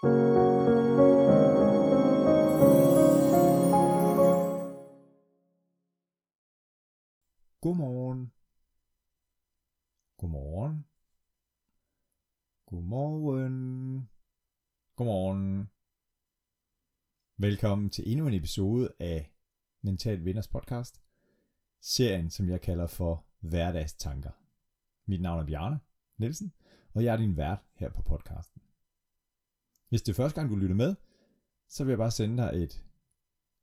Godmorgen. Godmorgen. Godmorgen. Godmorgen. Velkommen til endnu en episode af Mental Vinders podcast. Serien, som jeg kalder for Hverdagstanker. Mit navn er Bjarne Nielsen, og jeg er din vært her på podcasten. Hvis det er første gang, du lytter med, så vil jeg bare sende dig et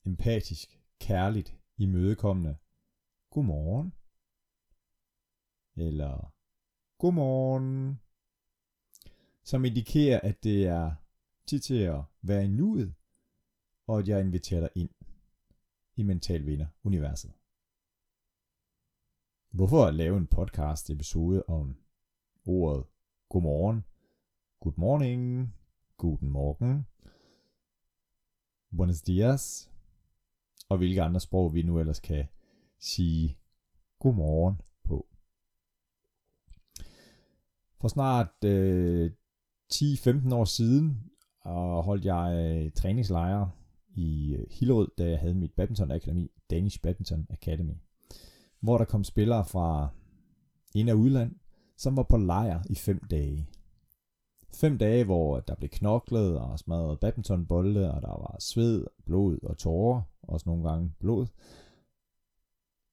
empatisk, kærligt, imødekommende godmorgen. Eller godmorgen. Som indikerer, at det er tid til at være i nuet, og at jeg inviterer dig ind i Mental Vinder Universet. Hvorfor lave en podcast episode om ordet godmorgen, good morning, guten morgen, buenos dias, og hvilke andre sprog vi nu ellers kan sige godmorgen på. For snart øh, 10-15 år siden og holdt jeg øh, træningslejre i øh, Hillerød, da jeg havde mit badminton akademi, Danish Badminton Academy, hvor der kom spillere fra ind- og udland, som var på lejr i fem dage. Fem dage, hvor der blev knoklet og smadret badmintonbolde, og der var sved, blod og tårer, også nogle gange blod.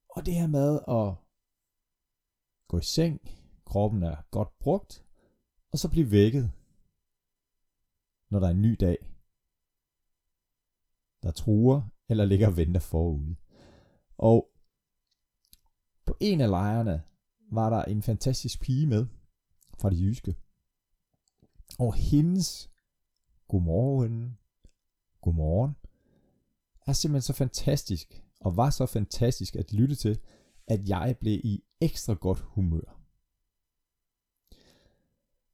Og det her med at gå i seng, kroppen er godt brugt, og så blive vækket, når der er en ny dag, der truer eller ligger og venter forude. Og på en af lejrene var der en fantastisk pige med fra det jyske. Og hendes godmorgen, godmorgen, er simpelthen så fantastisk, og var så fantastisk at lytte til, at jeg blev i ekstra godt humør.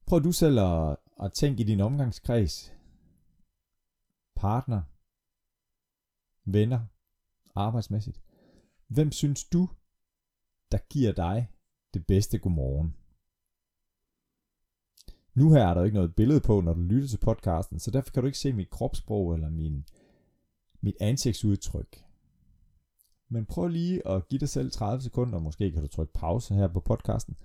Prøv du selv at, at tænke i din omgangskreds, partner, venner, arbejdsmæssigt. Hvem synes du, der giver dig det bedste godmorgen? Nu her er der ikke noget billede på, når du lytter til podcasten, så derfor kan du ikke se mit kropssprog eller min, mit ansigtsudtryk. Men prøv lige at give dig selv 30 sekunder, måske kan du trykke pause her på podcasten,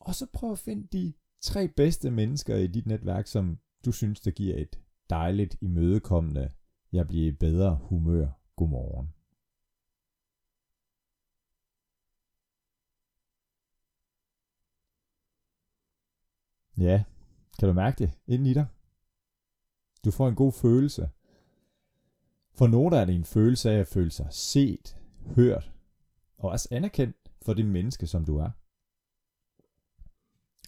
og så prøv at finde de tre bedste mennesker i dit netværk, som du synes, der giver et dejligt, imødekommende, jeg bliver i bedre humør, godmorgen. Ja, kan du mærke det inden i dig? Du får en god følelse. For nogle er det en følelse af at føle sig set, hørt og også anerkendt for det menneske, som du er.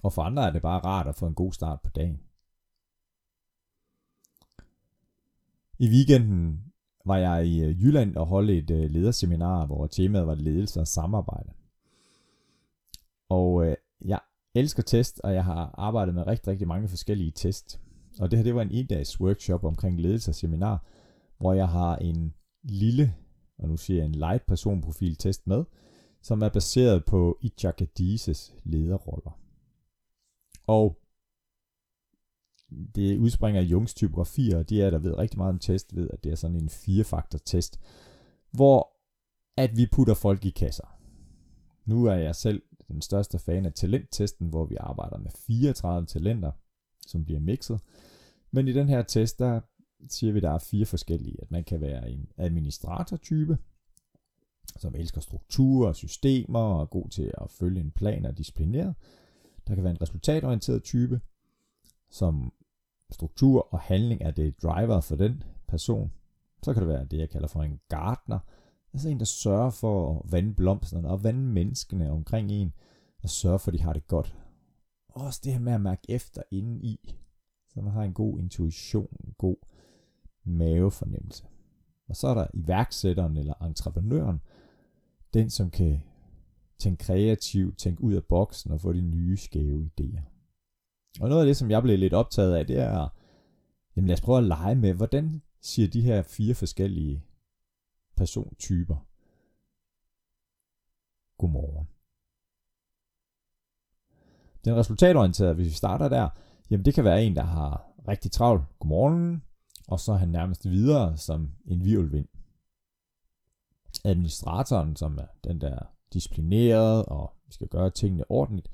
Og for andre er det bare rart at få en god start på dagen. I weekenden var jeg i øh, Jylland og holdt et øh, lederseminar, hvor temaet var ledelse og samarbejde. Og øh, jeg elsker test, og jeg har arbejdet med rigtig, rigtig mange forskellige test. Og det her, det var en en-dags workshop omkring ledelse og seminar, hvor jeg har en lille, og nu siger jeg en light personprofil test med, som er baseret på Ichakadises lederroller. Og det udspringer af Jungs typografi, og de er, der ved rigtig meget om test, ved, at det er sådan en firefaktor test, hvor at vi putter folk i kasser. Nu er jeg selv den største fan af talenttesten, hvor vi arbejder med 34 talenter, som bliver mixet. Men i den her test, der siger vi, der er fire forskellige. At man kan være en administratortype, som elsker strukturer og systemer og er god til at følge en plan og disciplineret. Der kan være en resultatorienteret type, som struktur og handling er det driver for den person. Så kan det være det, jeg kalder for en gartner. Altså en, der sørger for at vande blomsterne og vande menneskene omkring en, og sørge for, at de har det godt. Også det her med at mærke efter inden i, så man har en god intuition, en god mavefornemmelse. Og så er der iværksætteren eller entreprenøren, den som kan tænke kreativt, tænke ud af boksen og få de nye skæve idéer. Og noget af det, som jeg blev lidt optaget af, det er, jamen lad os prøve at lege med, hvordan siger de her fire forskellige persontyper godmorgen. Den resultatorienterede, hvis vi starter der, Jamen det kan være en, der har rigtig travlt. Godmorgen. Og så er han nærmest videre som en virvelvind. Administratoren, som er den der disciplineret og skal gøre tingene ordentligt,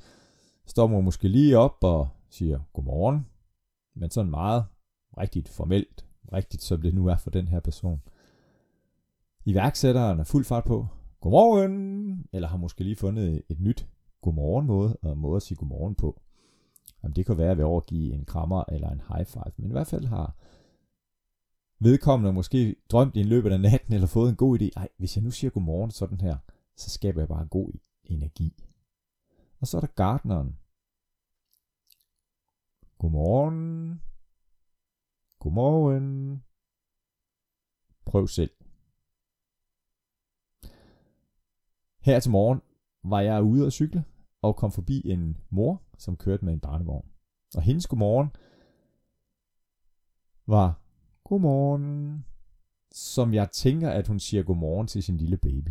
står måske lige op og siger godmorgen, men sådan meget rigtigt formelt, rigtigt som det nu er for den her person. Iværksætteren er fuld fart på, godmorgen, eller har måske lige fundet et nyt godmorgen måde, og måde at sige godmorgen på. Jamen, det kan være ved at overgive en krammer eller en high five, men i hvert fald har vedkommende måske drømt i en løbet af natten, eller fået en god idé. Ej, hvis jeg nu siger godmorgen sådan her, så skaber jeg bare en god energi. Og så er der gartneren. Godmorgen. Godmorgen. Prøv selv. Her til morgen var jeg ude at cykle og kom forbi en mor, som kørte med en barnevogn. Og hendes godmorgen var godmorgen, som jeg tænker, at hun siger godmorgen til sin lille baby.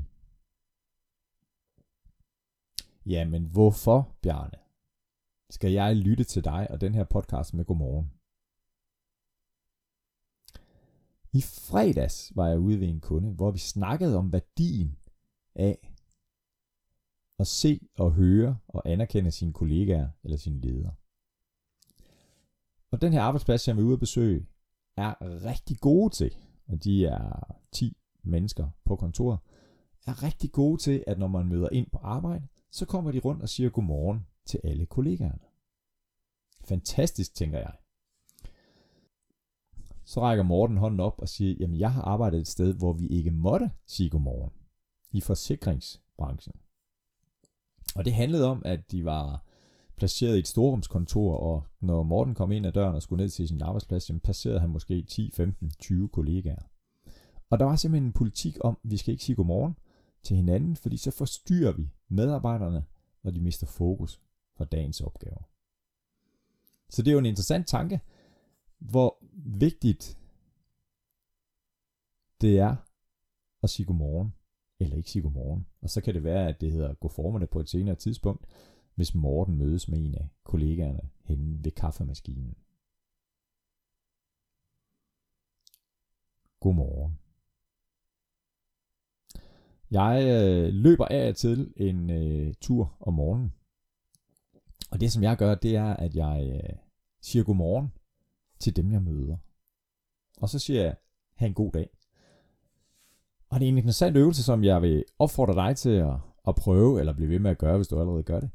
Jamen hvorfor, Bjarne, skal jeg lytte til dig og den her podcast med godmorgen? I fredags var jeg ude ved en kunde, hvor vi snakkede om værdien af at se og høre og anerkende sine kollegaer eller sine ledere. Og den her arbejdsplads, som vi er ude at besøge, er rigtig gode til, og de er 10 mennesker på kontoret, er rigtig gode til, at når man møder ind på arbejde, så kommer de rundt og siger godmorgen til alle kollegaerne. Fantastisk, tænker jeg. Så rækker Morten hånden op og siger, jamen jeg har arbejdet et sted, hvor vi ikke måtte sige godmorgen. I forsikringsbranchen. Og det handlede om, at de var placeret i et storrumskontor, og når Morten kom ind ad døren og skulle ned til sin arbejdsplads, jamen passerede han måske 10, 15, 20 kollegaer. Og der var simpelthen en politik om, at vi skal ikke sige godmorgen til hinanden, fordi så forstyrrer vi medarbejderne, når de mister fokus fra dagens opgaver. Så det er jo en interessant tanke, hvor vigtigt det er at sige godmorgen, eller ikke sige godmorgen. Og så kan det være, at det hedder gå formerne på et senere tidspunkt, hvis Morten mødes med en af kollegaerne henne ved kaffemaskinen. Godmorgen. Jeg øh, løber af og til en øh, tur om morgenen. Og det som jeg gør, det er, at jeg øh, siger godmorgen til dem, jeg møder. Og så siger jeg, have en god dag. Og det er en interessant øvelse, som jeg vil opfordre dig til at, at prøve, eller blive ved med at gøre, hvis du allerede gør det.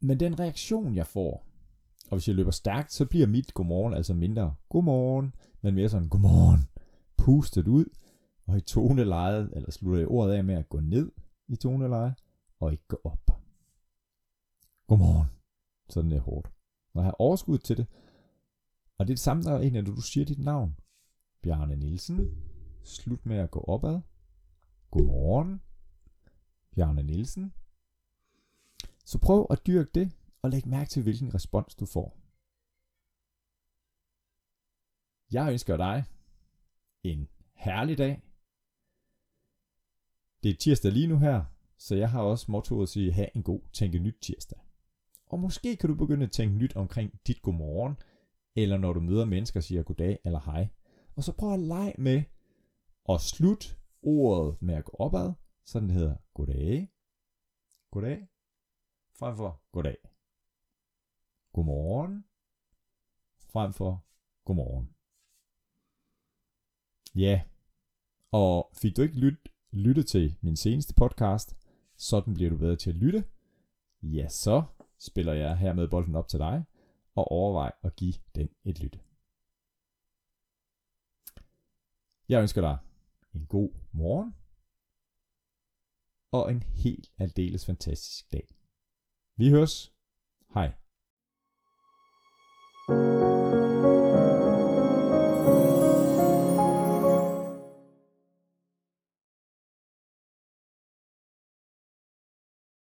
Men den reaktion, jeg får, og hvis jeg løber stærkt, så bliver mit godmorgen altså mindre godmorgen, men mere sådan godmorgen, pustet ud, og i tonelejet, eller slutter jeg ordet af med at gå ned i toneleje, og ikke gå op. Godmorgen. Sådan er hårdt. Når jeg har overskud til det, og det er det samme, når en af du siger dit navn. Bjarne Nielsen. Slut med at gå opad. Godmorgen. Bjarne Nielsen. Så prøv at dyrke det, og læg mærke til, hvilken respons du får. Jeg ønsker dig en herlig dag. Det er tirsdag lige nu her, så jeg har også mottoet at sige, have en god tænke nyt tirsdag. Og måske kan du begynde at tænke nyt omkring dit godmorgen, eller når du møder mennesker og siger goddag eller hej. Og så prøv at lege med og slut ordet med at gå opad, så den hedder. Goddag, goddag, frem for goddag. Godmorgen, frem for godmorgen. Ja, og fik du ikke lyt, lyttet til min seneste podcast, sådan bliver du bedre til at lytte, ja så spiller jeg hermed bolden op til dig, og overvej at give den et lyt. Jeg ønsker dig en god morgen, og en helt aldeles fantastisk dag. Vi høres. Hej.